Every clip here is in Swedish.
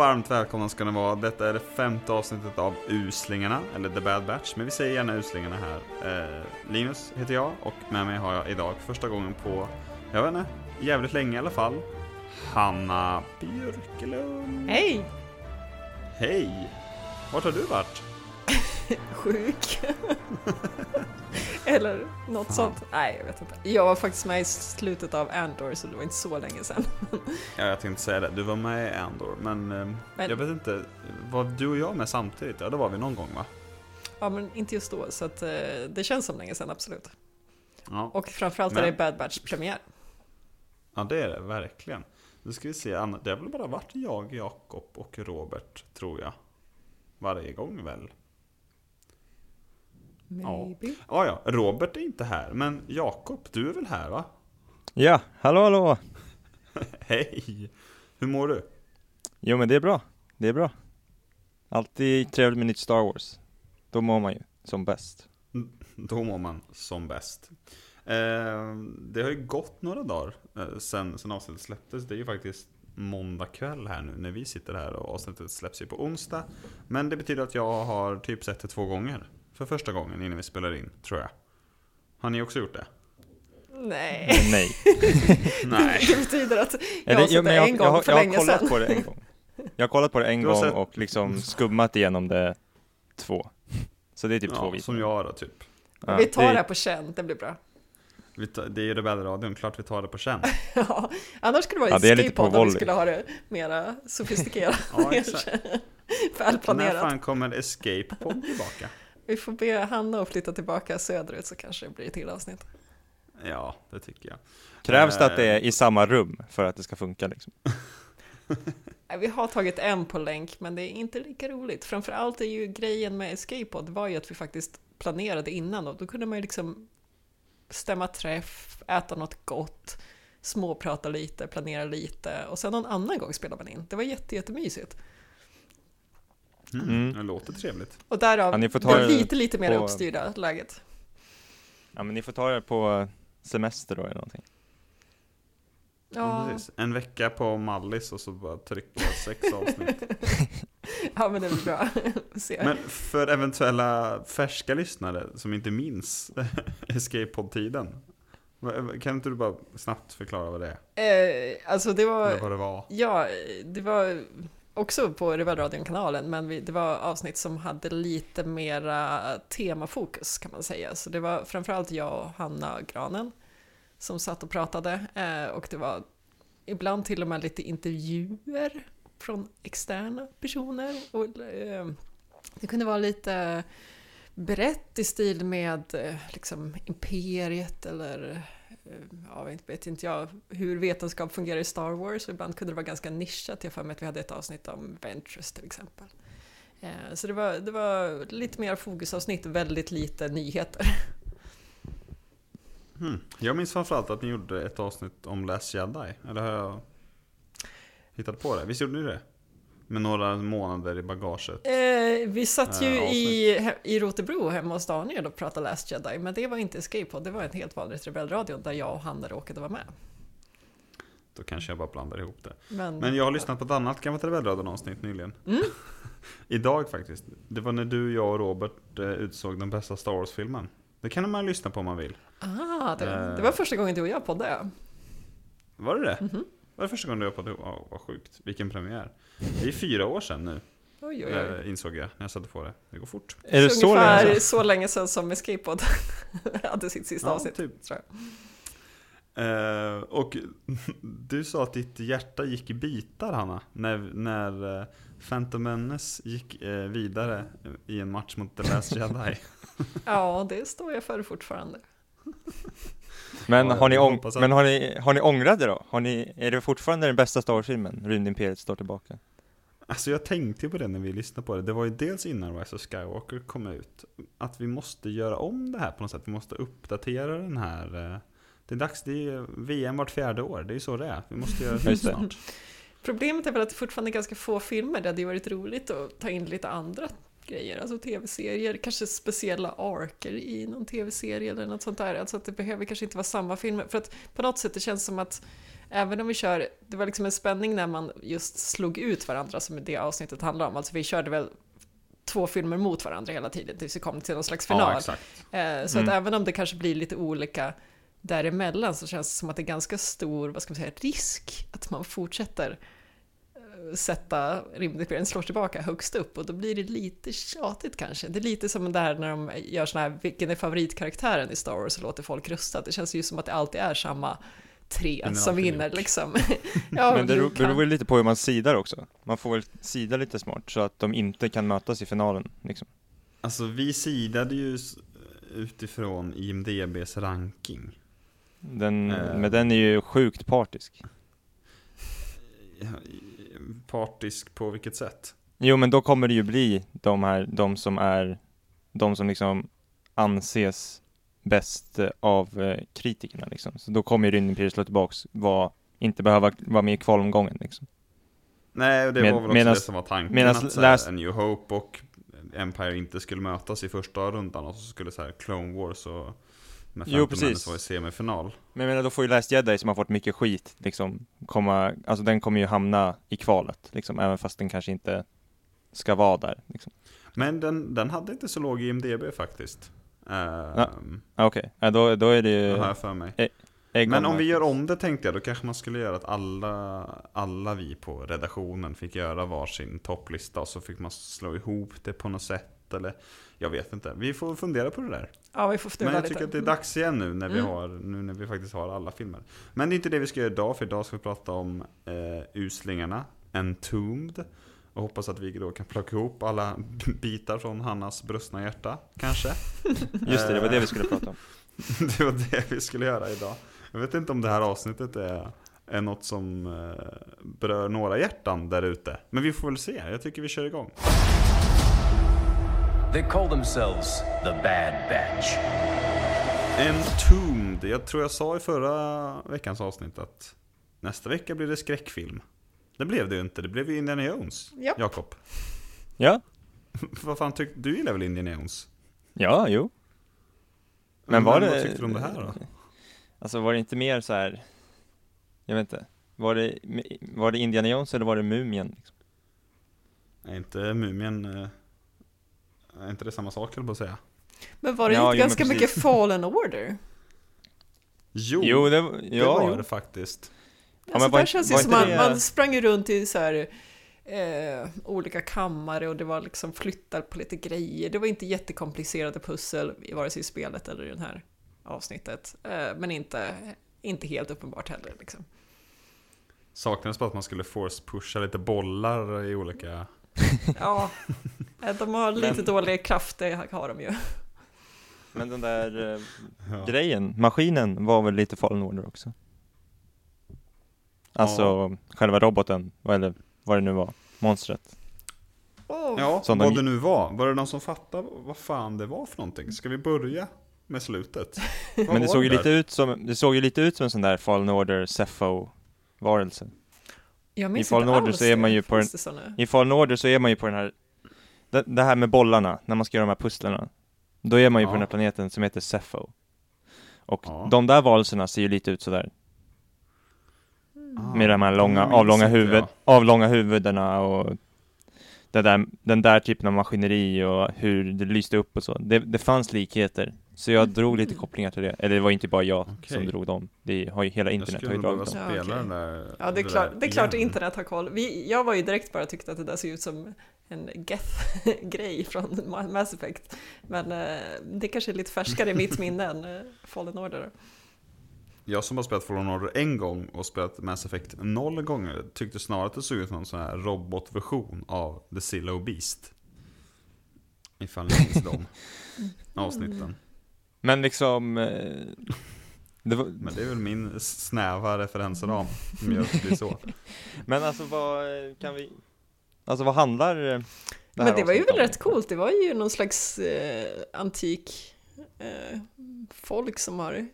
Varmt välkomna ska ni vara. Detta är det femte avsnittet av Uslingarna, eller The Bad Batch, men vi säger gärna Uslingarna här. Eh, Linus heter jag och med mig har jag idag första gången på, jag vet inte, jävligt länge i alla fall, Hanna Björkelund. Hej! Hej! Vart har du varit? Sjuk. Eller något Fan. sånt. Nej, jag vet inte. Jag var faktiskt med i slutet av Andor, så det var inte så länge sedan. Ja, jag tänkte säga det. Du var med i Andor, men, eh, Men- jag vet inte. Var du och jag med samtidigt? Ja, det var vi någon gång va? Ja, men inte just då, så att, eh, det känns som länge sedan, absolut. Ja, Och framförallt är Men- det Bad Batch-premiär. ja det är det verkligen. Nu ska vi se, det har väl bara varit jag, Jakob och Robert, tror jag. Varje gång väl? Maybe. Ja, ja, Robert är inte här, men Jakob, du är väl här va? Ja, hallå hallå! Hej! Hur mår du? Jo men det är bra, det är bra. Alltid trevligt med nytt Star Wars. Då mår man ju som bäst. Då mår man som bäst. Eh, det har ju gått några dagar eh, sen, sen avsnittet släpptes. Det är ju faktiskt måndag kväll här nu när vi sitter här och avsnittet släpps ju på onsdag. Men det betyder att jag har typ sett det två gånger. För första gången innan vi spelar in, tror jag. Har ni också gjort det? Nej, Nej. Nej. det betyder att jag har sett jo, men det jag, en jag, gång har- för jag har länge kollat sedan. på det en gång. Jag har kollat på det en gång sett- och liksom skummat igenom det två. Så det är typ två Ja, videor. som jag då typ. Ja, Vi tar det det på känn, det blir bra. Vi tar, det är ju Rebellradion, klart vi tar det på känn. Ja, annars skulle det vara Ja, i det är lite på Escape-podd om vi skulle ha det mera sofistikerat. Ja, exakt. När Välplanerat. fan kommer Escape Pod tillbaka? Vi får be Hanna att flytta tillbaka söderut så kanske det blir ett till avsnitt. Ja, det tycker jag. Krävs det att det Eh. är i samma rum för att det ska funka liksom? Vi har tagit en på länk, men det är inte lika roligt. Framförallt är ju grejen med Escape-pod var ju att vi faktiskt planerade innan och då kunde man ju liksom stämma träff, äta något gott, småprata lite, planera lite och sen någon annan gång spelar man in. Det var jätte, jättemysigt. Mm, Mm. Det låter trevligt. Och därav Ja, ni får ta det lite, lite mer på- uppstyrda läget. Ja men ni får ta det på semester då eller någonting. Ja. Ja, Precis. En vecka på Mallis och så bara trycka sex avsnitt. ja men det blir bra. Se. Men för eventuella färska lyssnare som inte minns Escape Pod-tiden. Kan inte du bara snabbt förklara vad det är? Eh, alltså det var... Eller vad det var? Ja, det var också på Rivalradion-kanalen, men vi, det var avsnitt som hade lite mera temafokus kan man säga. Så det var framförallt jag och Hanna Granen som satt och pratade eh, och det var ibland till och med lite intervjuer från externa personer. Och, eh, det kunde vara lite brett i stil med eh, liksom imperiet eller Eh, ja, vet- vet inte jag hur vetenskap fungerar i Star Wars och ibland kunde det vara ganska nischat. Jag har för mig att vi hade ett avsnitt om Ventures till exempel. Eh, Så det var, det var lite mer fokusavsnitt, väldigt lite nyheter. Hmm. Jag minns framförallt att ni gjorde ett avsnitt om Last Jedi. Eller har jag hittat på det? Visst gjorde ni det? Med några månader i bagaget. Eh, vi satt ju Eh, i, he- i Rotebro hemma hos Daniel och pratade Last Jedi, men det var inte Escape Pod, det var en helt vanligt rebellradio där jag och Hanna råkade vara med. Då kanske jag bara blandar ihop det. Men, Men jag har lyssnat på ett annat gammalt Rebellradion-avsnitt nyligen. Mm. Idag faktiskt. Det var när du, jag och Robert eh, utsåg den bästa Star Wars-filmen. Det kan man lyssna på om man vill. Ah, det, Eh. det var första gången du och jag poddade. Var det det? Mhm. Var det första gången du på det? Ja, vad sjukt. Vilken premiär. Det är fyra år sedan nu. Oj, oj, oj. eh, insåg jag när jag satte på det. Det går fort. Är det så ungefär länge sedan? så länge sedan som Escape Pod hade sitt sista Ja, avsnitt. typ. Tror jag. Eh, och du sa att ditt hjärta gick i bitar Hanna, när, när eh, Phantom Menace gick eh, vidare i en match mot The Last Jedi. Ja, det står jag för fortfarande. Men, Ja, har ni, ång- att- men har ni, har ni ångrat det då? Har ni, är det fortfarande den bästa Star Wars-filmen? Rymdimperiet står tillbaka. Alltså jag tänkte på det när vi lyssnade på det. Det var ju dels innan Rise of Skywalker kom ut. Att vi måste göra om det här på något sätt. Vi måste uppdatera den här. eh, Det är dags, det är VM vart fjärde år. Det är ju så det är. Vi måste göra det. snart. Problemet är väl att det fortfarande är ganska få filmer. Det hade ju varit roligt att ta in lite andra grejer, alltså tv-serier, kanske speciella arker i någon tv-serie eller något sånt där. Alltså att det behöver kanske inte vara samma filmer. För att på något sätt det känns som att även om vi kör, det var liksom en spänning när man just slog ut varandra som det avsnittet handlar om. Alltså vi körde väl två filmer mot varandra hela tiden tills vi kom till någon slags final. Ja, exakt. Eh, Så Mm. att även om det kanske blir lite olika däremellan så känns det som att det är ganska stor, vad ska man säga, risk att man fortsätter sätta rymdimperiet slår tillbaka högst upp och då blir det lite tjatigt kanske. Det är lite som det här när de gör såna här, vilken är favoritkaraktären i Star Wars och låter folk rösta. Det känns ju som att det alltid är samma tre som vinner liksom. ja, Men det beror väl lite på hur man sidar också. Man får väl sida lite smart så att de inte kan mötas i finalen. Liksom. Alltså vi sidade ju utifrån IMDBs ranking. Den, Eh. Men den är ju sjukt partisk. Partisk på vilket sätt? Jo men då kommer det ju bli de här, de som är, de som liksom anses bäst eh, av eh, kritikerna liksom. Så då kommer ju Rymdimperiet slå tillbaks, var, inte behöva vara med i kvalomgången liksom. Nej, och det Med- var väl också medans- det som var tanken. medans att så här, last- A New Hope och Empire inte skulle mötas i första rundan och så skulle så här Clone Wars och med Jo, precis. Vara i semifinal. Men jag menar då får ju Last Jedi som har fått mycket skit liksom komma, alltså den kommer ju hamna i kvalet liksom, även fast den kanske inte ska vara där liksom. Men den, den hade inte så låg IMDB faktiskt. Ah, Okej, ja, då, då är det ju det jag för mig. Egon Men om vi gör om det tänkte jag, då kanske man skulle göra att alla, alla vi på redaktionen fick göra varsin topplista och så fick man slå ihop det på något sätt eller jag vet inte. Vi får fundera på det där. Ja, vi får Men jag lite. tycker att det är dags igen nu när, vi Mm. har, nu när vi faktiskt har alla filmer. Men det är inte det vi ska göra idag, för idag ska vi prata om eh, Uslingarna, Entombed. Och hoppas att vi då kan plocka ihop alla bitar från Hannas brustna hjärta, kanske. Just det, det var det vi skulle prata om. det var det vi skulle göra idag. Jag vet inte om det här avsnittet är, är något som eh, berör några hjärtan där ute. Men vi får väl se, jag tycker vi kör igång. They call themselves the Bad Batch. Entombed, jag tror jag sa i förra veckans avsnitt att nästa vecka blir det skräckfilm. Det blev det ju inte, det blev ju Indiana Jones. Japp. Jakob. Ja, Vad fan tyckte du gillar väl Indiana Jones? ja, jo. Men var det... Vad tyckte du om det här då? Alltså var det inte mer så här, jag vet inte, var det, var det Indiana Jones eller var det Mumien? Liksom? Är inte Mumien... Är inte det samma sak jag på att säga? Men var det Ja, inte jo, ganska mycket Fallen Order? Jo, Jo, det, var- det ja, var det faktiskt. Ja, alltså men var där känns det var som inte man, sprang ju runt i så här, eh, olika kammare och det var liksom flyttar på lite grejer. Det var inte jättekomplicerade pussel i vare sig i spelet eller i det här avsnittet. Eh, men inte, inte helt uppenbart heller. Liksom. Saknades bara att man skulle force-pusha lite bollar i olika... Ja, de har lite Men- dålig kraft, det har de ju. Men den där eh, Ja. grejen, maskinen var väl lite Fallen Order också? Alltså själva roboten, eller vad det nu var, monstret. Oh, Ja, Som vad de- det nu var. Var det någon som fattade vad fan det var för någonting? Ska vi börja med slutet? Vad Men det såg ju där? lite ut som, det såg ju lite ut som en sån där Fallen Order Sepho-varelse. jag minns i Fallen inte Order så är man ju på den-? I Fallen Order så är man ju på den här, det, det här med bollarna, när man ska göra de här pusslerna. Då är man ju på Ja. den här planeten som heter Sepho. Och Ja. de där varelserna ser ju lite ut sådär. Ah, Med de här långa, minns avlånga, huvud, jag. avlånga huvudena och det där, den där typen av maskineri och hur det lyste upp och så. Det, det fanns likheter. Så jag drog lite kopplingar till det. Eller det var inte bara jag Okej. som drog dem. Det har ju hela internet har ju dragit dem. Ja, spela okej. den där. Ja, det är klart, det är klart internet har koll. Vi, jag var ju direkt bara tyckte att det där ser ut som en Geth-grej från Ma- Mass Effect. Men eh, det kanske är lite färskare i mitt minne än eh, Fallen Order. Jag som har spelat Fallen Order en gång och spelat Mass Effect noll gånger tyckte snarare att det såg ut som en sån här robotversion av The Zillow Beast. Ifall ni minns de avsnitten. Men liksom, eh, det var, Men det är väl min snäva referensram som gör att det blir så. men alltså vad eh, kan vi, alltså vad handlar eh, det här Men det var ju väl rätt coolt, det var ju någon slags eh, antik eh, folk som har eh,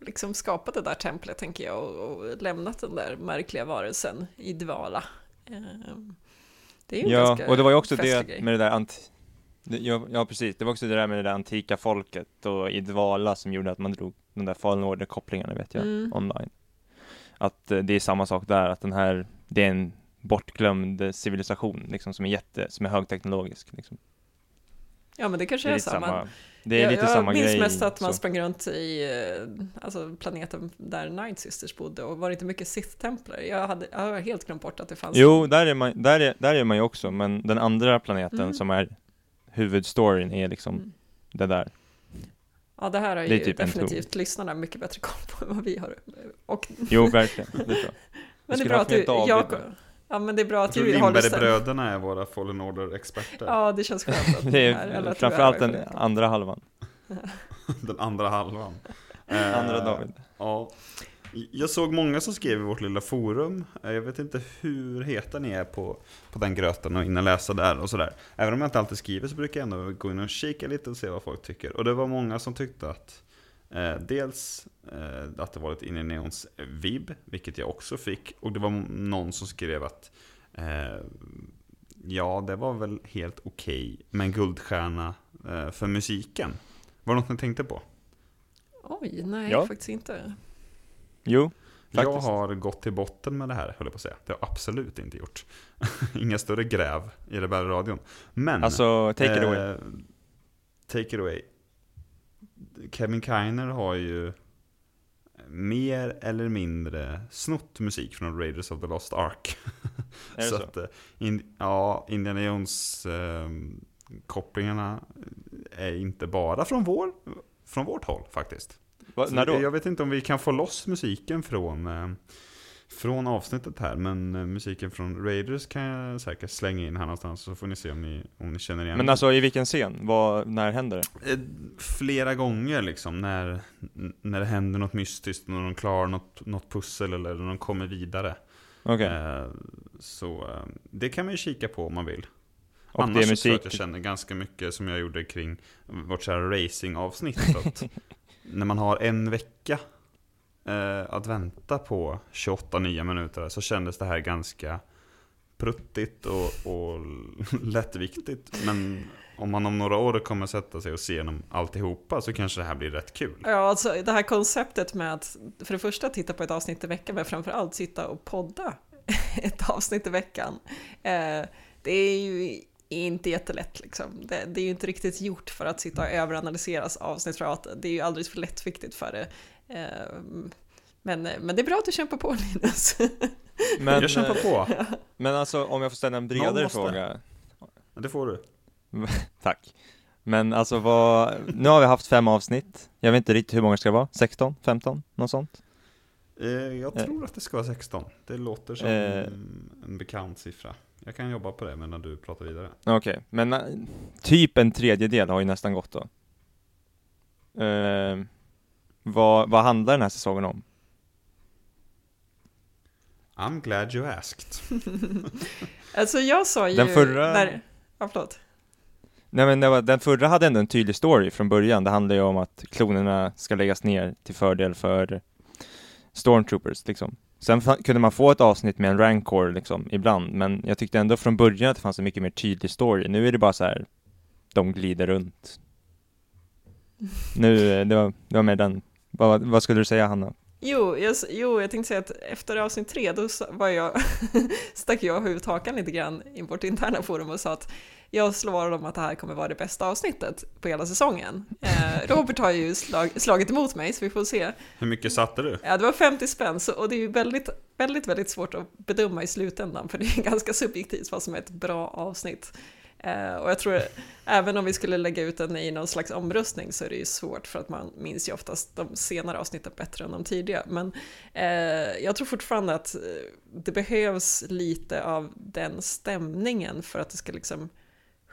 liksom skapat det där templet tänker jag och, och lämnat den där märkliga varelsen i dvala. Eh, det är ju Ja, och det var ju också det grej. med det där ant- ja, ja, precis. Det var också det där med det där antika folket och i Dvala som gjorde att man drog de där Fallen Order-kopplingarna, vet jag, Mm. online. Att eh, det är samma sak där, att den här, det är en bortglömd civilisation, liksom, som är jätte, som är högteknologisk, liksom. Ja men det kanske Det är är, samma. samma, det är jag, lite jag samma minns grej. mest att man så. sprang runt i eh, alltså, planeten där Night Sisters bodde och var det inte mycket Sith-templar? Jag, hade, jag har helt glömt bort att det fanns Jo, där är man, där är, där är man ju också, men den andra planeten Mm. som är huvudstoryn är liksom Mm. det där. Ja, det här har Det är ju typ definitivt lyssnarna mycket bättre koll på än vad vi har. Och, Jo, verkligen. Det är så. men det är bra att du, Jakob. Ja men det är bra Jag att du håller. Lindbergbröderna är våra Fallen Order-experter. Ja, det känns skönt att Det är att framförallt är den andra halvan. Den andra halvan. Eh, Andra David. Ja. Jag såg många som skrev i vårt lilla forum. Eh, Jag vet inte hur heta ni är på, på den gröten och in och läsa där och sådär. Även om jag inte alltid skriver så brukar jag ändå gå in och kika lite och se vad folk tycker. Och det var många som tyckte att dels eh, att det var lite Indiana Neons vibb, vilket jag också fick. Och det var någon som skrev att eh, ja, det var väl helt okej, men guldstjärna eh, för musiken. Var det något ni tänkte på? Oj, nej Ja. faktiskt inte. Jo, Jag Faktiskt. har gått till botten med det här, höll jag på att säga. Det har jag absolut inte gjort. Inga större gräv i Rebellradion. Men... alltså take it away. eh, Take it away. Kevin Kiner har ju mer eller mindre snott musik från Raiders of the Lost Ark. Är det så? att, eh, in, ja, Indiana Jones eh, kopplingarna är inte bara från, vår, från vårt håll faktiskt. Va, Så när då? Jag vet inte om vi kan få loss musiken från, eh, från avsnittet här, men eh, musiken från Raiders kan jag säkert slänga in här någonstans, så får ni se om ni, om ni känner igen Men alltså i vilken scen? Vad, när händer det? Eh, Flera gånger liksom, när, när det händer något mystiskt, när de klarar något, något pussel eller när de kommer vidare. Okej. Eh, Så det kan man ju kika på om man vill. Och Annars det är så tror jag musik? att jag känner ganska mycket som jag gjorde kring vårt kära racingavsnitt. när man har en vecka eh, att vänta på 28 nya minuter så kändes det här ganska pruttigt och, och lättviktigt. Men om man om några år kommer sätta sig och se igenom alltihopa så kanske det här blir rätt kul. Ja, alltså det här konceptet med att för det första titta på ett avsnitt i veckan, men framförallt sitta och podda ett avsnitt i veckan. Eh, det är ju inte jättelätt liksom. Det, det är ju inte riktigt gjort för att sitta och överanalyseras avsnitt för att det är ju alldeles för lättviktigt för det. Eh, men, men det är bra att du kämpar på Linus. Men, jag kämpar på. men alltså om jag får ställa en bredare fråga. Det får du. Tack. Men alltså vad, nu har vi haft fem avsnitt. Jag vet inte riktigt hur många det ska vara. 16? 15? Något sånt? Eh, Jag Eh. tror att det ska vara 16. Det låter som Eh. en bekant siffra. Jag kan jobba på det medan du pratar vidare. Okej, men eh, typ en tredjedel har ju nästan gått då. Vad, vad handlar den här säsongen om? I'm glad you asked. alltså jag sa ju... Den förra- När, ja, förlåt. Nej men var, den förra hade ändå en tydlig story från början. Det handlar ju om att klonerna ska läggas ner till fördel för Stormtroopers liksom. Sen kunde man få ett avsnitt med en Rancor liksom ibland, men jag tyckte ändå från början att det fanns en mycket mer tydlig story. Nu är det bara så här, de glider runt. Nu, eh, det var, det var med den. Vad, vad skulle du säga Hanna? Jo jag, jo, jag tänkte säga att efter avsnitt tre, då var jag, stack jag huvudhakan lite grann i vårt interna forum och sa att jag slår om att det här kommer vara det bästa avsnittet på hela säsongen. Eh, Robert har ju slag, slagit emot mig, så vi får se. Hur mycket satte du? Ja, det var 50 spänn, så, och det är ju väldigt, väldigt, väldigt svårt att bedöma i slutändan, för det är ganska subjektivt vad som är ett bra avsnitt. Eh, och jag tror, även om vi skulle lägga ut den i någon slags omröstning så är det ju svårt för att man minns ju oftast de senare avsnitten bättre än de tidiga. Men eh, jag tror fortfarande att eh, det behövs lite av den stämningen för att det ska liksom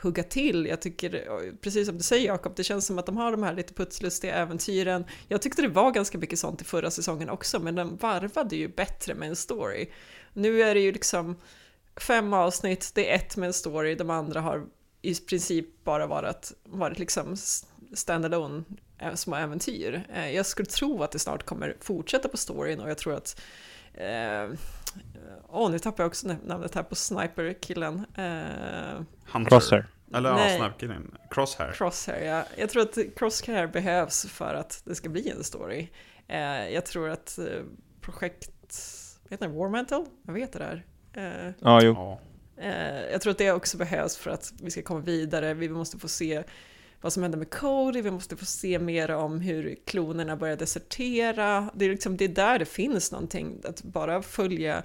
hugga till. Jag tycker, precis som du säger Jakob, det känns som att de har de här lite putslustiga äventyren. Jag tyckte det var ganska mycket sånt i förra säsongen också, men den varvade ju bättre med en story. Nu är det ju liksom fem avsnitt, det är ett med en story, de andra har i princip bara varit, varit liksom standalone eh, små äventyr. Eh, jag skulle tro att det snart kommer fortsätta på storyn och jag tror att eh, Åh, oh, nu tappar jag också namnet här på sniper-killen. Eh, Hunter. Crosshair. Eller Nej. ja, snapkillen. Crosshair. Crosshair, ja. Jag tror att Crosshair behövs för att det ska bli en story. Eh, jag tror att eh, projekt, vet ni, War Mantle? Jag vet det där. Eh, Ja, jo. Eh, jag tror att det också behövs för att vi ska komma vidare. Vi måste få se vad som händer med Cody, vi måste få se mer om hur klonerna börjar desertera. Det är, liksom, det är där det finns någonting. Att bara följa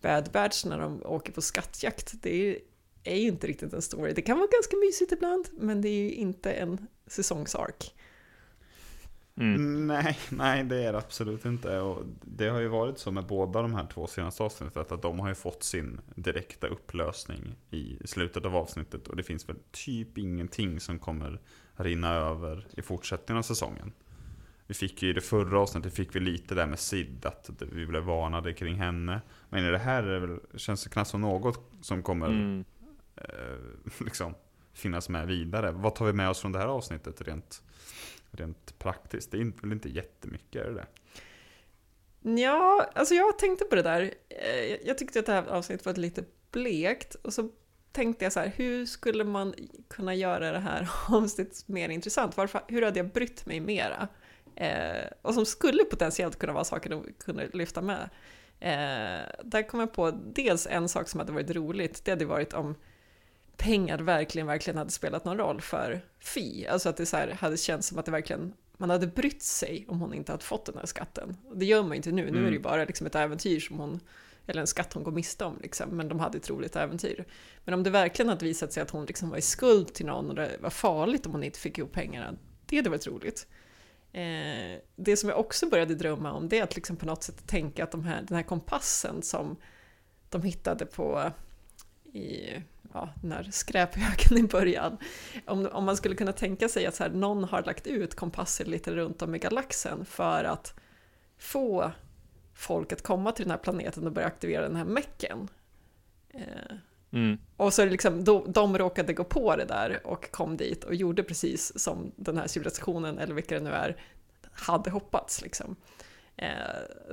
Bad Batch när de åker på skattjakt, det är, är ju inte riktigt en story. Det kan vara ganska mysigt ibland, men det är ju inte en säsongsark. Mm. Nej, nej det är det absolut inte. Och det har ju varit så med båda de här två senaste avsnitten. Att de har ju fått sin direkta upplösning i slutet av avsnittet. Och det finns väl typ ingenting som kommer rinna över i fortsättningen av säsongen. Vi fick ju i det förra avsnittet fick vi lite där med Sid, att vi blev varnade kring henne. Men i det här är det väl, känns det knappt som något som kommer Mm. eh, liksom finnas med vidare. Vad tar vi med oss från det här avsnittet rent, rent praktiskt? Det är väl inte jättemycket, är det det? Ja, alltså jag tänkte på det där. Eh, jag tyckte att det här avsnittet var lite blekt och så tänkte jag så här, hur skulle man kunna göra det här avsnittet mer intressant? Varför, hur hade jag brytt mig mera? Eh, och som skulle potentiellt kunna vara saker de kunde lyfta med. Eh, där kom jag på dels en sak som hade varit roligt, det hade varit om pengar verkligen, verkligen hade spelat någon roll för Fi. Alltså att det så här hade känts som att det verkligen, man hade brytt sig om hon inte hade fått den här skatten. Det gör man ju inte nu, nu är det ju Mm. bara liksom ett äventyr som hon, eller en skatt hon går miste om liksom, men de hade ett roligt äventyr. Men om det verkligen hade visat sig att hon liksom var i skuld till någon och det var farligt om hon inte fick ihop pengarna, det hade varit roligt. Eh, det som jag också började drömma om det är att liksom på något sätt tänka att de här, den här kompassen som de hittade på i ja, den här skräphögen i början. Om, om man skulle kunna tänka sig att så här, någon har lagt ut kompasser lite runt om i galaxen för att få folk att komma till den här planeten och börja aktivera den här mecken. Eh, Mm. och så liksom, då, de råkade gå på det där och kom dit och gjorde precis som den här civilisationen, eller vilka det nu är, hade hoppats. Liksom. Eh,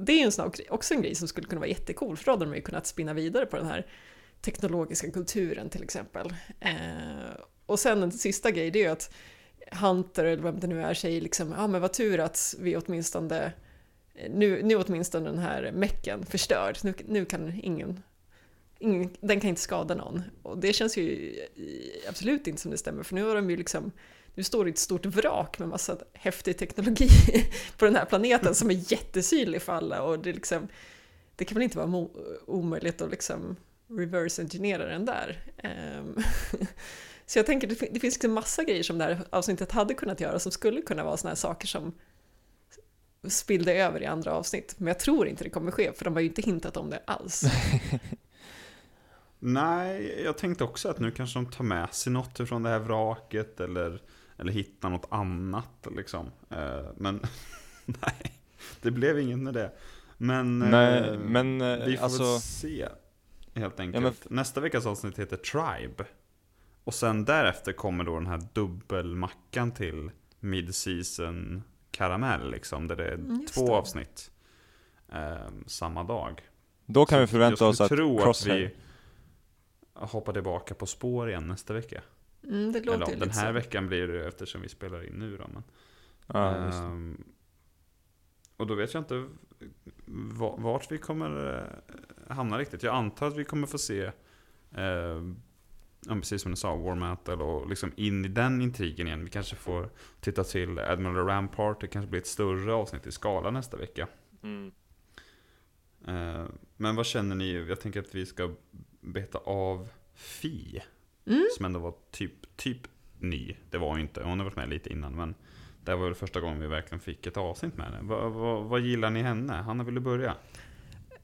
det är ju en sån, också en grej som skulle kunna vara jättecool, för då hade de ju kunnat spinna vidare på den här teknologiska kulturen till exempel. Eh, och sen en sista grej, det är ju att Hunter, eller vem det nu är, säger liksom, ja men vad tur att vi åtminstone nu, nu åtminstone den här mecken förstörd, nu, nu kan ingen ingen, den kan inte skada någon. Och det känns ju absolut inte som det stämmer, för nu har de ju liksom nu står det ett stort vrak med massa häftig teknologi på den här planeten som är jättesynlig för alla och det, liksom, det kan väl inte vara omöjligt att liksom reverse engineera den där. Ehm, Så jag tänker, det, fin- det finns liksom massa grejer som det här avsnittet hade kunnat göra som skulle kunna vara såna här saker som spillde över i andra avsnitt. Men jag tror inte det kommer ske, för de har ju inte hintat om det alls. Nej, jag tänkte också att nu kanske de tar med sig något från det här vraket eller, eller hittar något annat liksom. Eh, Men nej, det blev inget med det. Men, Nej, eh, men eh, vi får alltså, väl se helt enkelt. men f- Nästa veckas avsnitt heter Tribe. Och sen därefter kommer då den här dubbelmackan till Mid-season karamell liksom. Där det är Mm, två det. avsnitt eh, samma dag. då kan Så vi förvänta oss att tro Crosshair, att vi hoppar tillbaka på spår igen nästa vecka. Mm, det låter Eller ja, den lite här veckan blir det eftersom vi spelar in nu då. Men, ja. Ehm, och då vet jag inte va- vart vi kommer eh, hamna riktigt. Jag antar att vi kommer få se eh, precis som du sa, War Metal och liksom in i den intrigen igen. Vi kanske får titta till Admiral Rampart, det kanske blir ett större avsnitt i skala nästa vecka. Mm. Eh, Men vad känner ni? Jag tänker att vi ska beta av Fi. Mm. Som ändå var typ, typ ny. Det var ju inte, hon har varit med lite innan. Men det var väl första gången vi verkligen fick ett avsnitt med henne. Vad, vad, vad gillar ni henne? Hanna, vill du börja?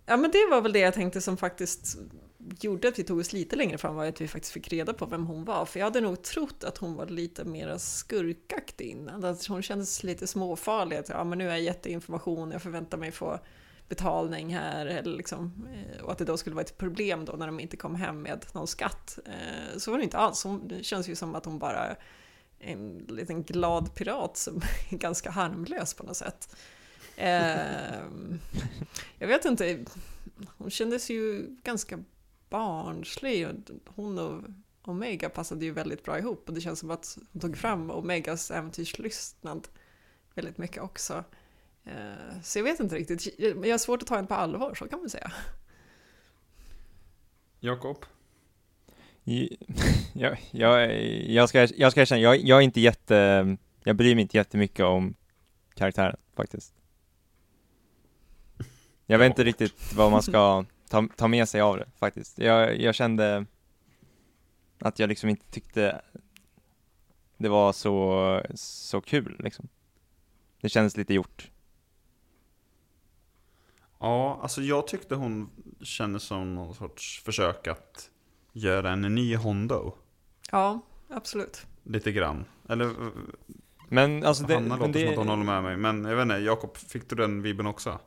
Ja men det var väl det jag tänkte som faktiskt gjorde att vi tog oss lite längre fram var att vi faktiskt fick reda på vem hon var. För jag hade nog trott att hon var lite mer skurkaktig innan. Att hon kändes lite småfarlig. Att ja, men nu har jag gett information, jag förväntar mig få betalning här. Eller liksom, eh, och att det då skulle vara ett problem då när de inte kom hem med någon skatt. Eh, så var det inte alls. Hon, det känns ju som att hon bara är en liten glad pirat som är ganska harmlös på något sätt. Ehm, jag vet inte, hon kändes ju ganska barnslig. och Hon och Omega passade ju väldigt bra ihop och det känns som att hon tog fram Omegas äventyrslystnad väldigt mycket också. Eh, Så jag vet inte riktigt, jag har svårt att ta henne på allvar, så kan man säga. Jakob? Jag, jag, jag, ska, jag ska erkänna, jag, jag är inte jätte, jag bryr mig inte jättemycket om karaktären faktiskt. Jag vet inte riktigt vad man ska ta, ta med sig av det faktiskt. Jag, jag kände att jag liksom inte tyckte det var så, så kul liksom. Det kändes lite gjort. Ja, alltså jag tyckte hon kändes som någon sorts försök att göra en ny Hondo. Ja, absolut. Lite grann. Eller Men alltså det, Hanna men låter det, som att hon håller med mig. Men jag vet inte, Jakob, fick du den vibben också?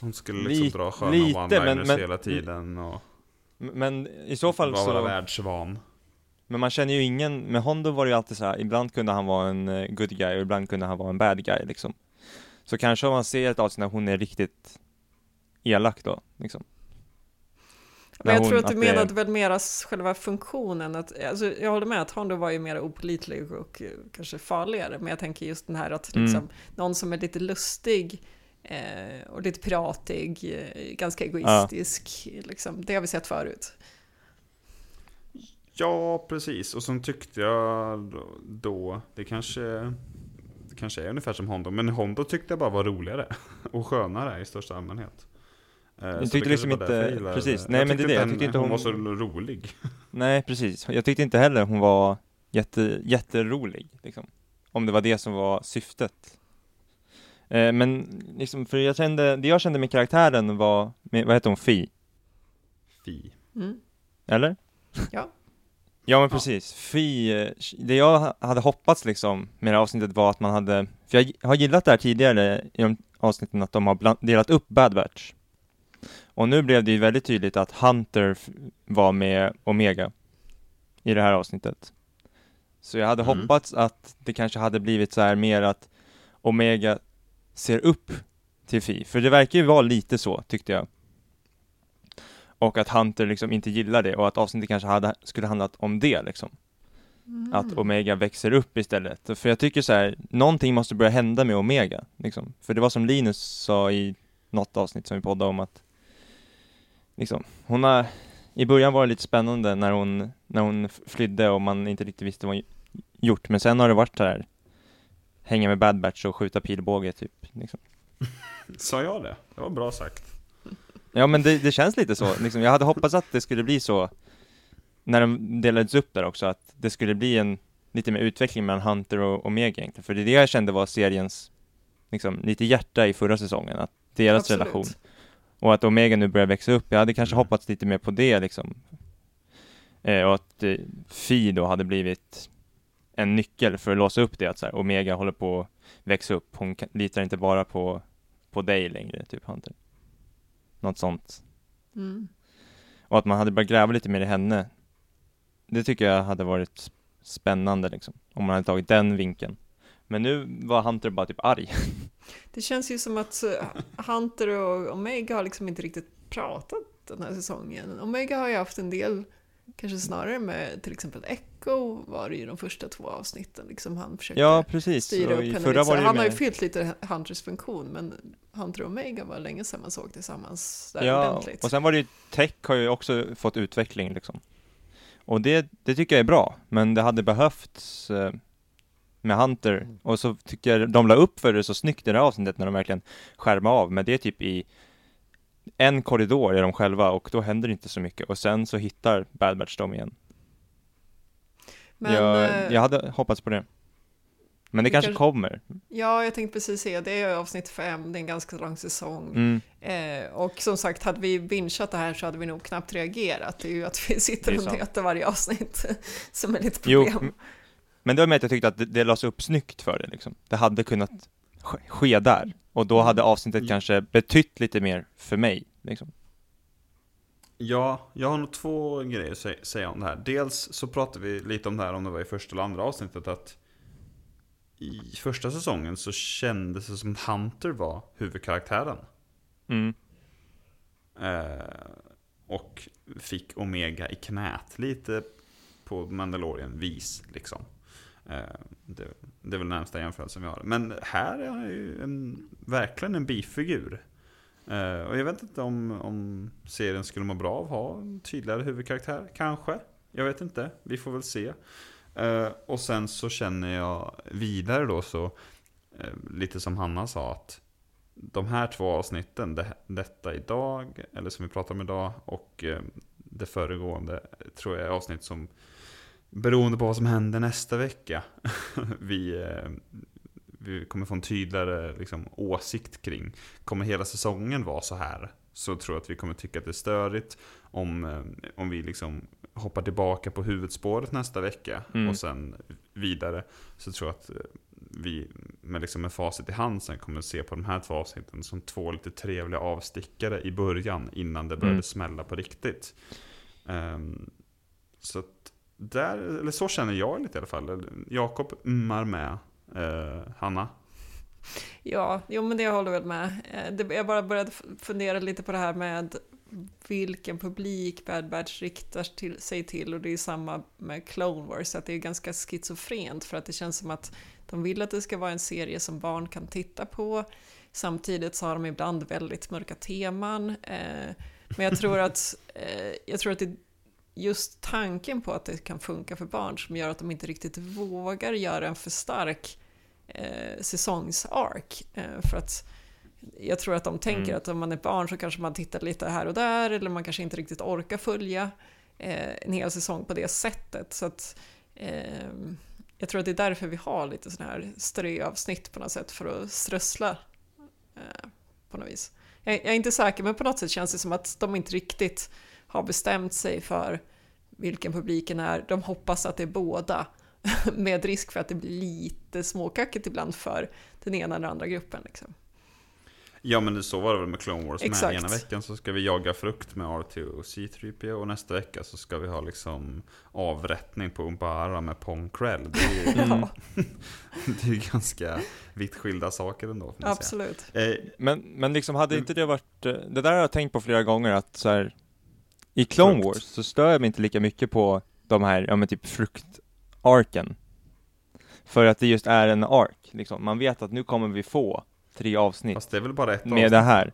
Hon skulle liksom Lite- dra sköna lite, one-liners men- men- hela tiden och men i så fall vara så världsvan. Men man känner ju ingen, med Hondo var det ju alltid så här, ibland kunde han vara en eh, good guy och ibland kunde han vara en bad guy liksom. Så kanske om man ser ett avsnitt när hon är riktigt elak då, liksom. Men jag hon- tror att du att det- menade väl mera själva funktionen. Att, alltså, jag håller med att Hondo var ju mer opolitlig och kanske farligare. Men jag tänker just den här att Mm. liksom, någon som är lite lustig eh, och lite piratig, eh, ganska egoistisk. Liksom, det har vi sett förut. Ja, precis. Och sen tyckte jag då- det kanske, det kanske är ungefär som Hondo, men Hondo tyckte jag bara var roligare och skönare i största allmänhet. Eh, Jag det tyckte liksom jag inte- precis. Nej, men det är det. Jag tyckte inte hon hon- var så rolig. Nej, precis. Jag tyckte inte heller hon var jätte, jätterolig, liksom. Om det var det som var syftet. Eh, men liksom, för jag kände, det jag kände med karaktären var, med, vad heter hon, Fi? Fi. Mm. Eller? Ja. Ja men precis, Fi, eh, det jag ha- hade hoppats liksom med det här avsnittet var att man hade, för jag har gillat det här tidigare i de avsnitten att de har bland, delat upp Bad Batch. Och nu blev det ju väldigt tydligt att Hunter var med Omega i det här avsnittet. Så jag hade Mm. hoppats att det kanske hade blivit så här mer att Omega ser upp till Fi, för det verkar ju vara lite så tyckte jag. Och att Hunter liksom inte gillar det och att avsnittet kanske hade, skulle handlat om det liksom. Mm. Att Omega växer upp istället. För jag tycker så här, någonting måste börja hända med Omega. Liksom. För det var som Linus sa i något avsnitt som vi poddade om att liksom, hon har, i början var det lite spännande när hon, när hon flydde och man inte riktigt visste vad hon gjort. Men sen har det varit så här, hänga med Bad Batch och skjuta pilbåge typ. Liksom. Sa jag det? Det var bra sagt. Ja men det, det känns lite så, liksom, jag hade hoppats att det skulle bli så när de delades upp där också, att det skulle bli en lite mer utveckling mellan Hunter och Omega egentligen, för det är det jag kände var seriens liksom, lite hjärta i förra säsongen, att deras Absolut. relation och att Omega nu börjar växa upp, jag hade kanske Mm. hoppats lite mer på det liksom eh, och att eh, Fi då hade blivit en nyckel för att låsa upp det, att så här, Omega håller på att växa upp, hon kan, litar inte bara på, på dig längre, typ Hunter. Något sånt. Mm. och att man hade börjat gräva lite mer i henne Det tycker jag hade varit sp- spännande liksom Om man hade tagit den vinkeln. Men nu var Hunter bara typ arg. Det känns ju som att eh, Hunter och Omega har liksom inte riktigt pratat den här säsongen. Omega har ju haft en del, kanske snarare med till exempel Echo var det ju de första två avsnitten. Liksom han försökte Ja precis, styra upp henne förra lite. Det Han har ju fyllt lite Hunters funktion, men Hunter och Omega var länge sedan man såg tillsammans där Ja, ordentligt. och sen var det ju Tech har ju också fått utveckling liksom Och det, det tycker jag är bra, men det hade behövts eh, med Hunter, och så tycker jag de la upp för det så snyggt i det här avsnittet när de verkligen skärmar av, men det är typ i en korridor är de själva och då händer inte så mycket och sen så hittar Bad Batch dem igen. Men, jag, eh, jag hade hoppats på det. Men det kanske kanske- kommer. ja, jag tänkte precis säga, det är avsnitt fem, det är en ganska lång säsong. Mm. Eh, och som sagt, hade vi bingeat det här så hade vi nog knappt reagerat. Det är ju att vi sitter och nöter varje avsnitt som är lite Jo, problem. m- men det var med att jag tyckte att det, det lades upp snyggt för det liksom. Det hade kunnat ske, ske där. Och då hade avsnittet Mm. kanske betytt lite mer för mig. Liksom. Ja, jag har nog två grejer att sä- säga om det här. Dels så pratade vi lite om det här, om det var i första eller andra avsnittet, att i första säsongen så kändes det som Hunter var huvudkaraktären. Mm. Eh, och fick Omega i knät, lite på Mandalorian-vis liksom. Eh, det, det är väl närmsta jämförelsen vi har. Men här är han ju en, verkligen en bifigur. Eh, och jag vet inte om, om serien skulle må bra av att ha en tydligare huvudkaraktär, kanske. Jag vet inte, vi får väl se. Eh, och sen så känner jag vidare då så, eh, lite som Hanna sa, att de här två avsnitten, det, detta idag, eller som vi pratar om idag, och det föregående, tror jag är avsnitt som, beroende på vad som händer nästa vecka, vi, vi kommer få en tydligare liksom, åsikt kring. Kommer hela säsongen vara så här? Så tror jag att vi kommer tycka att det är störigt. Om, eh, om vi liksom hoppar tillbaka på huvudspåret nästa vecka Mm. och sen vidare. Så tror jag att eh, vi med, liksom med facit i hand sen kommer se på de här två avsnitten som två lite trevliga avstickare i början innan det började Mm. smälla på riktigt. Ehm, så där, eller så känner jag lite i alla fall. Jakob ummar med. Eh, Hanna? Ja, jo men det jag håller väl med. Eh, jag bara började fundera lite på det här med vilken publik Bad Batch riktar till, sig till och det är samma med Clone Wars, att det är ganska schizofrent för att det känns som att de vill att det ska vara en serie som barn kan titta på. Samtidigt så har de ibland väldigt mörka teman. Eh, men jag tror att, eh, jag tror att det just tanken på att det kan funka för barn som gör att de inte riktigt vågar göra en för stark eh, säsongsark. Eh, för att jag tror att de tänker Mm. att om man är barn så kanske man tittar lite här och där eller man kanske inte riktigt orkar följa eh, en hel säsong på det sättet. Så att eh, jag tror att det är därför vi har lite sådana här ströavsnitt på något sätt för att strössla eh, på något vis. Jag, jag är inte säker men på något sätt känns det som att de inte riktigt har bestämt sig för vilken publiken är. De hoppas att det är båda med risk för att det blir lite småkackigt ibland för den ena eller andra gruppen. Liksom. Ja men det, så var det väl med Clone Wars med. Exakt. Ena veckan så ska vi jaga frukt med R2 och C3PO och nästa vecka så ska vi ha liksom avrättning på Umpara med Pong Krell. Det är ju, Mm. Det är ju ganska vitt skilda saker ändå. absolut. Eh, Men, men liksom hade inte det varit, eh, det där har jag tänkt på flera gånger att så här, i Clone Frukt. Wars så stör jag mig inte lika mycket på de här, ja men typ fruktarken. För att det just är en ark, liksom. Man vet att nu kommer vi få tre avsnitt fast det är väl bara ett med avsnitt. det här.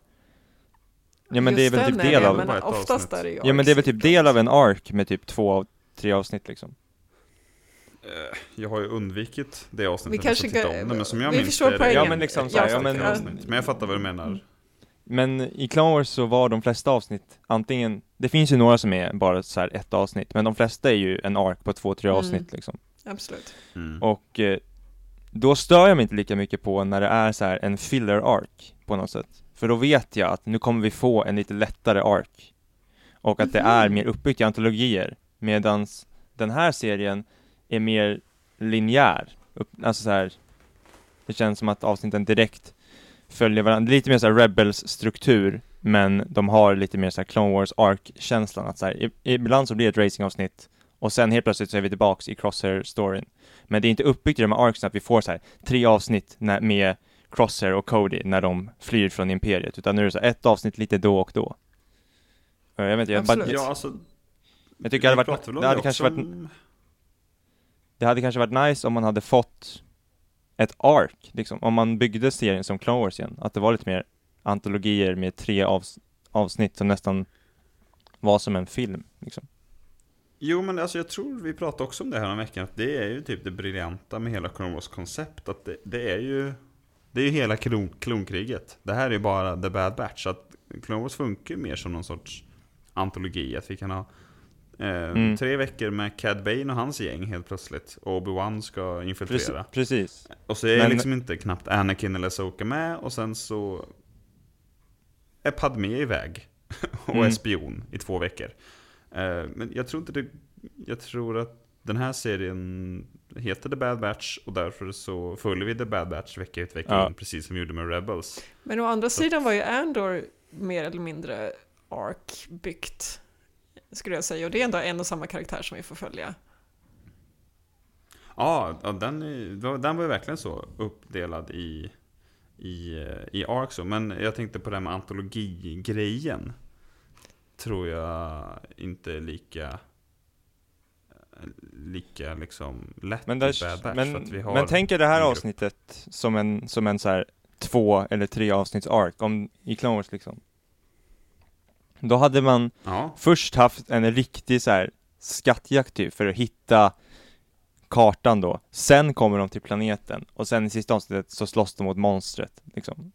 Ja men det är Just väl typ del det, av, Men oftast avsnitt. är det ju ja men det är väl typ del av en ark med typ två, av- tre avsnitt liksom. Eh, Jag har ju undvikit det avsnittet. Vi kanske kan- om det, men som jag vi minns förstår det. Ja, men liksom så här, ja, men- men jag fattar vad du menar. Men i Clone Wars så var de flesta avsnitt antingen, det finns ju några som är bara så här ett avsnitt, men de flesta är ju en ark på två, tre Mm. avsnitt liksom. Absolut. Mm. Och eh, då stör jag mig inte lika mycket på när det är så här en filler ark på något sätt. För då vet jag att nu kommer vi få en lite lättare ark. Och att det Mhm. är mer uppbyggt i antologier. Medans den här serien är mer linjär. Upp, alltså så här, det känns som att avsnitten direkt följer varandra. Lite mer så här Rebels-struktur, men de har lite mer så här Clone Wars ark-känslan. Att så här, ibland så blir det ett racingavsnitt och sen helt plötsligt så är vi tillbaks i Crosshair-storyn. Men det är inte uppbyggt i de här arcsen att vi får så här tre avsnitt när, med Crosshair och Cody när de flyr från Imperiet, utan nu är det så här ett avsnitt lite då och då. Jag vet inte, jag, bara. Ja, alltså, jag tycker det hade varit, det hade också kanske varit, det hade kanske varit nice om man hade fått ett ark, liksom, om man byggde serien som Clone Wars igen, att det var lite mer antologier med tre avs avsnitt som nästan var som en film, liksom. Jo men alltså jag tror vi pratade också om det här om veckan, att det är ju typ det briljanta med hela Clone Wars koncept, att det, det är ju Det är ju hela klon, klonkriget. Det här är ju bara The Bad Batch, så att Clone Wars funkar ju mer som någon sorts antologi, att vi kan ha Mm. tre veckor med Cad Bane och hans gäng helt plötsligt, och Obi-Wan ska infiltrera. Precis. precis. Och så är Men- liksom inte knappt Anakin eller Soka med och sen så är Padmé iväg och är Mm. spion i två veckor. Eh, Men jag tror inte det, jag tror att den här serien heter The Bad Batch och därför så följer vi The Bad Batch vecka ut vecka Ja. in, precis som vi gjorde med Rebels. Men å andra Så- sidan var ju Andor mer eller mindre ark-byggt, skulle jag säga. Och det är ändå en och samma karaktär som vi får följa. Ja, den, är- den var ju verkligen så uppdelad i, i, i så. Men jag tänkte på det här med antologigrejen. Tror jag inte är lika lika liksom lätt Men, i där, Bad Batch. men, för att vi har men tänk er det här avsnittet som en, som en så här två eller tre avsnitts ark om, i Clone Wars liksom. Då hade man Ja, först haft en riktig så här skattjakt typ för att hitta kartan då. Sen kommer de till planeten och sen i sista avsnittet så slåss de mot monstret liksom.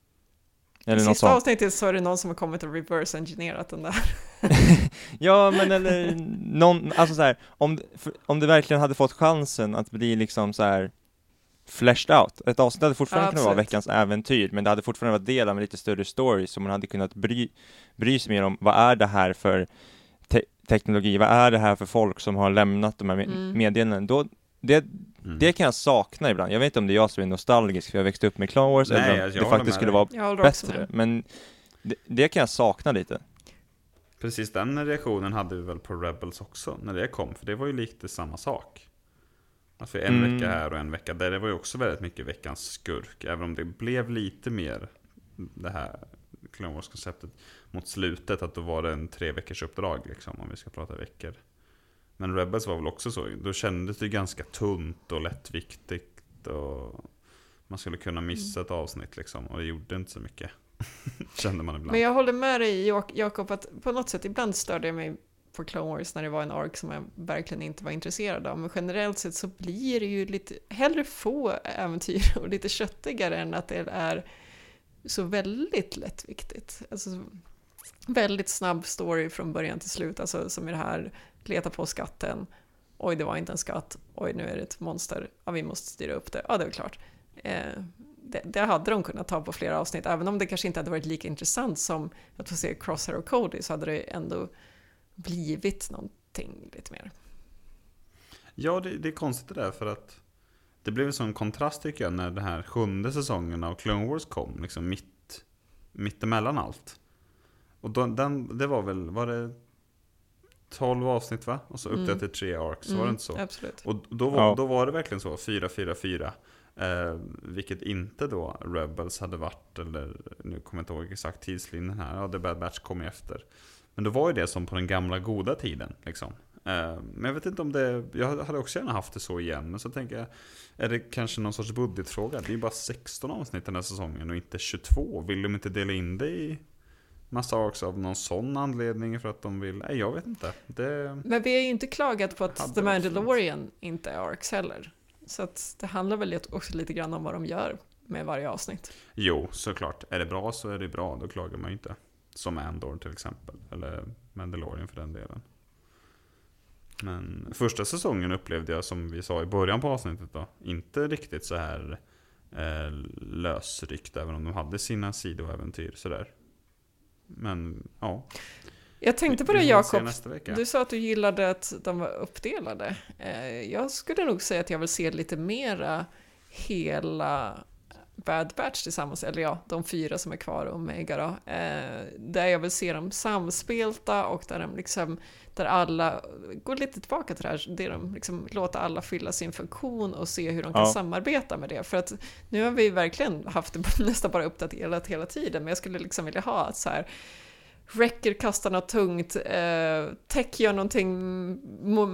Eller I sista sånt. avsnittet så är det någon som har kommit och reverse-engineerat den där. Ja, men eller någon, alltså så här, om, om det verkligen hade fått chansen att bli liksom så här fleshed out. Ett avsnitt hade fortfarande Ja, kunnat vara veckans äventyr, men det hade fortfarande varit del av en lite större story som man hade kunnat bry, bry sig mer om. Vad är det här för te- teknologi? Vad är det här för folk som har lämnat de här med- Mm. meddelandena? Då, det, mm. det kan jag sakna ibland. Jag vet inte om det är jag som är nostalgisk för jag växte upp med Clone Wars Nej, eller om jag det faktiskt skulle dig. vara bättre. Men det, det kan jag sakna lite. Precis den reaktionen hade vi väl på Rebels också när det kom. För det var ju lite samma sak. Alltså en Mm. vecka här och en vecka där. Det var ju också väldigt mycket veckans skurk. Även om det blev lite mer det här Clone Wars-konceptet mot slutet. Att då var det en tre veckors uppdrag liksom om vi ska prata veckor. Men Rebels var väl också så. Då kändes det ganska tunt och lättviktigt. Och man skulle kunna missa ett avsnitt liksom. Och det gjorde inte så mycket. Kände man ibland. Men jag håller med dig Jak- Jakob att på något sätt ibland störde jag mig på Clone Wars när det var en ark som jag verkligen inte var intresserad av. Men generellt sett så blir det ju lite hellre få äventyr och lite köttigare än att det är så väldigt lättviktigt. Alltså väldigt snabb story från början till slut, alltså som i det här leta på skatten. Oj, det var inte en skatt. Oj, nu är det ett monster. Ja, vi måste styra upp det. Ja, det är klart. Eh, det, det hade de kunnat ta på flera avsnitt, även om det kanske inte hade varit lika intressant som att få se Crosshair och Cody så hade det ändå blivit någonting lite mer. Ja, det, det är konstigt det där för att det blev en sån kontrast tycker jag när den här sjunde säsongen av Clone Wars kom, liksom mitt, mitt emellan allt. Och då, den, det var väl, var det 12 avsnitt va? Och så upp Mm. till tre arcs, var det inte så? Absolut. Och då var, Ja. då var det verkligen så, 4-4-4. Eh, vilket inte då Rebels hade varit, eller nu kommer jag inte ihåg exakt tidslinjen här, ja The Bad Batch kom efter. Men då var ju det som på den gamla goda tiden liksom. Eh, men jag vet inte om det, jag hade också gärna haft det så igen, men så tänker jag, är det kanske någon sorts budgetfråga? Det är ju bara 16 avsnitt den här säsongen och inte 22. Vill de inte dela in det i massa arcs av någon sån anledning för att de vill, nej jag vet inte. Det, Men vi har ju inte klagat på att The. Mandalorian inte är arcs heller. Så att det handlar väl också lite grann om vad de gör med varje avsnitt. Jo, såklart. Är det bra så är det bra, då klagar man ju inte. Som Andor till exempel, eller Mandalorian för den delen. Men första säsongen upplevde jag, som vi sa i början på avsnittet då, inte riktigt så här eh, lösryckt, även om de hade sina sidoäventyr sådär. Men ja. Jag tänkte på det Jakob, du sa att du gillade att de var uppdelade. Eh, Jag skulle nog säga att jag vill se lite mera hela Bad Batch tillsammans, eller ja, de fyra som är kvar, Omega då. Eh, där jag vill se dem samspelta och där de liksom, där alla går lite tillbaka till det här, det de liksom låter alla fylla sin funktion och se hur de kan Ja. samarbeta med det. För att nu har vi verkligen haft det nästan bara uppdaterat hela tiden, men jag skulle liksom vilja ha ett så här Wrecker kastar något tungt, eh, Tech gör någonting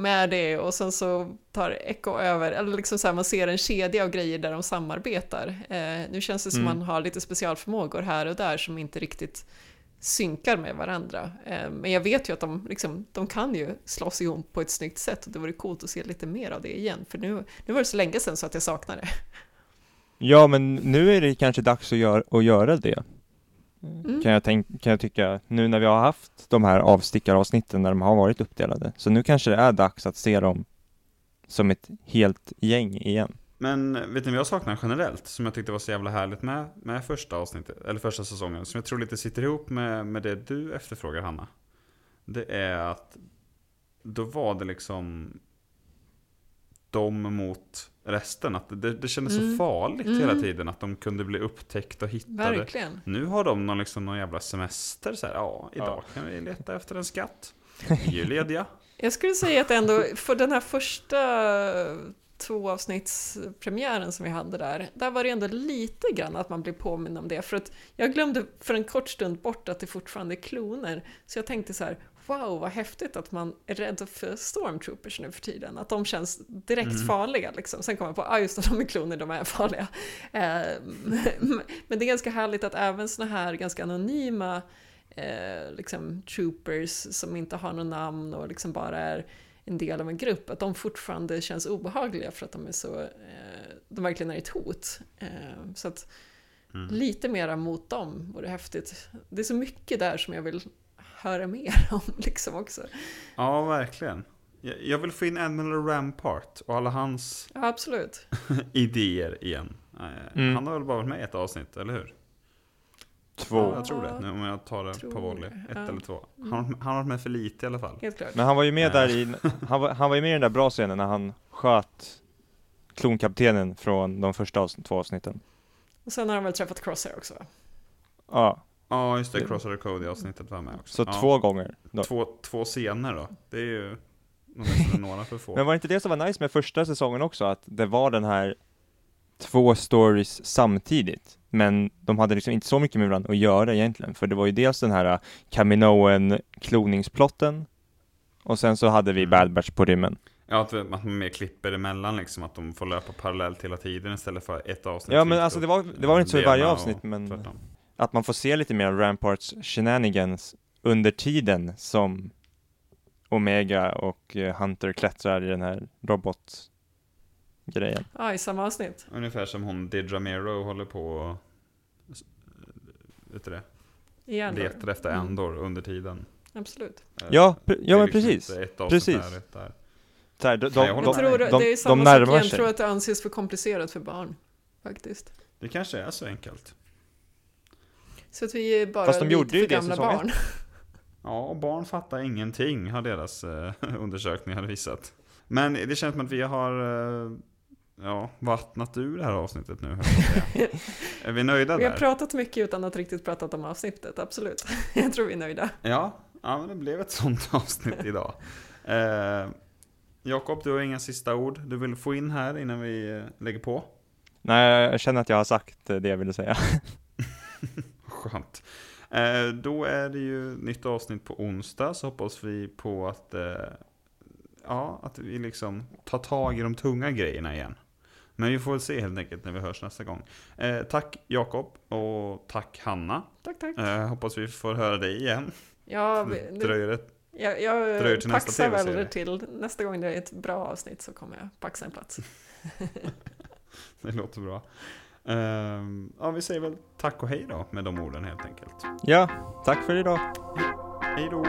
med det och sen så tar Echo över, eller liksom så här, man ser en kedja av grejer där de samarbetar. Eh, nu känns det som Mm. man har lite specialförmågor här och där som inte riktigt synkar med varandra. Eh, Men jag vet ju att de, liksom, de kan ju slåss ihop på ett snyggt sätt och det vore coolt att se lite mer av det igen. För nu, nu var det så länge sedan så att jag saknar det. Ja, men nu är det kanske dags att, gör, att göra det. Mm. Kan, jag tänk, kan jag tycka, nu när vi har haft de här avstickaravsnitten när de har varit uppdelade. Så nu kanske det är dags att se dem som ett helt gäng igen. Men vet ni vad jag saknar generellt? Som jag tyckte var så jävla härligt med, med första avsnittet, eller första säsongen. Som jag tror lite sitter ihop med, med det du efterfrågar Hanna. Det är att då var det liksom de mot resten. Att det, det kändes så Mm. farligt Mm. hela tiden att de kunde bli upptäckta och hittade. Verkligen. Nu har de någon, liksom, någon jävla semester. Så här, ja, idag kan vi leta efter en skatt. Vi är ju lediga. Jag skulle säga att ändå, för den här första tvåavsnittspremiären som vi hade där, där var det ändå lite grann att man blev påmind om det. För att jag glömde för en kort stund bort att det fortfarande är kloner. Så jag tänkte så här, wow vad häftigt att man är rädd för stormtroopers nu för tiden. Att de känns direkt Mm. farliga liksom. Sen kom jag på, ah just det, de är kloner, de är farliga. Eh, men det är ganska härligt att även såna här ganska anonyma eh, liksom troopers som inte har något namn och liksom bara är en del av en grupp, att de fortfarande känns obehagliga för att de är så, eh, de verkligen är ett hot. Eh, så att Mm. lite mera mot dem vore häftigt. Det är så mycket där som jag vill höra mer om liksom också. Ja, verkligen. Jag vill få in Admiral Rampart och alla hans Ja, absolut. idéer igen. Eh, Mm. Han har väl bara varit med i ett avsnitt, eller hur? Två. Ja, jag tror det. Nu om jag tar det Tror på volley. Ett Ja. eller två. Han, har- han har varit med för lite i alla fall. Helt klart. Men han var ju med där i, han var, han var ju med i den där bra scenen när han sköt klonkaptenen från de första avsnitt, två avsnitten. Och sen har han väl träffat Crosshair också? Ja, Ja, just det. Crosser Code i avsnittet var med också. så ja. två gånger. Då. Två, två scener då. Det är ju några för få. Men var det inte det som var nice med första säsongen också? Att det var den här två stories samtidigt. Men de hade liksom inte så mycket med varandra att göra egentligen. För det var ju dels den här Kaminoen kloningsplotten och sen så hade vi Mm. Bad Batch på rymmen. Ja, att, att man mer klipper emellan liksom. Att de får löpa parallellt hela tiden istället för ett avsnitt. Ja men alltså det var, det var inte så i varje avsnitt men tvärtom. Att man får se lite mer av Ramparts shenanigans under tiden som Omega och eh, Hunter klättrar i den här robotgrejen. Ja, i samma avsnitt. Ungefär som hon Didramero håller på och vet du det, letar efter Mm. Andor under tiden. Absolut. Eh, Ja, ja, men liksom precis. Precis. Där, ett där. De, Nej, jag de, Jag tror de- det är de samma sak närmar igen, jag tror att det anses för komplicerat för barn. Faktiskt. Det kanske är så enkelt. Så att vi är bara Fast de gjorde ju det gamla säsong barn. Ja, och barn fattar ingenting har deras eh, undersökningar visat. Men det känns som att vi har eh, ja, vattnat ur det här avsnittet nu. är vi nöjda Vi har där? pratat mycket utan att riktigt pratat om avsnittet, absolut. Jag tror vi är nöjda. Ja, ja, men det blev ett sånt avsnitt idag. Eh, Jakob, du har inga sista ord du vill få in här innan vi eh, lägger på? Nej, jag känner att jag har sagt eh, det jag ville säga. Skönt. Eh, då är det ju nytt avsnitt på onsdag, så hoppas vi på att, eh, ja, att vi liksom tar tag i de tunga grejerna igen. Men vi får väl se helt enkelt när vi hörs nästa gång. Eh, tack Jakob och tack Hanna. Tack, tack. Eh, hoppas vi får höra dig igen. Ja, vi- dröjer det. jag, jag dröjer till nästa paxar väl TV-serie. till nästa gång det är ett bra avsnitt så kommer jag paxa en plats. Det låter bra. Eh, ja, vi säger väl tack och hej då med de orden helt enkelt. Ja, tack för idag. Hej då!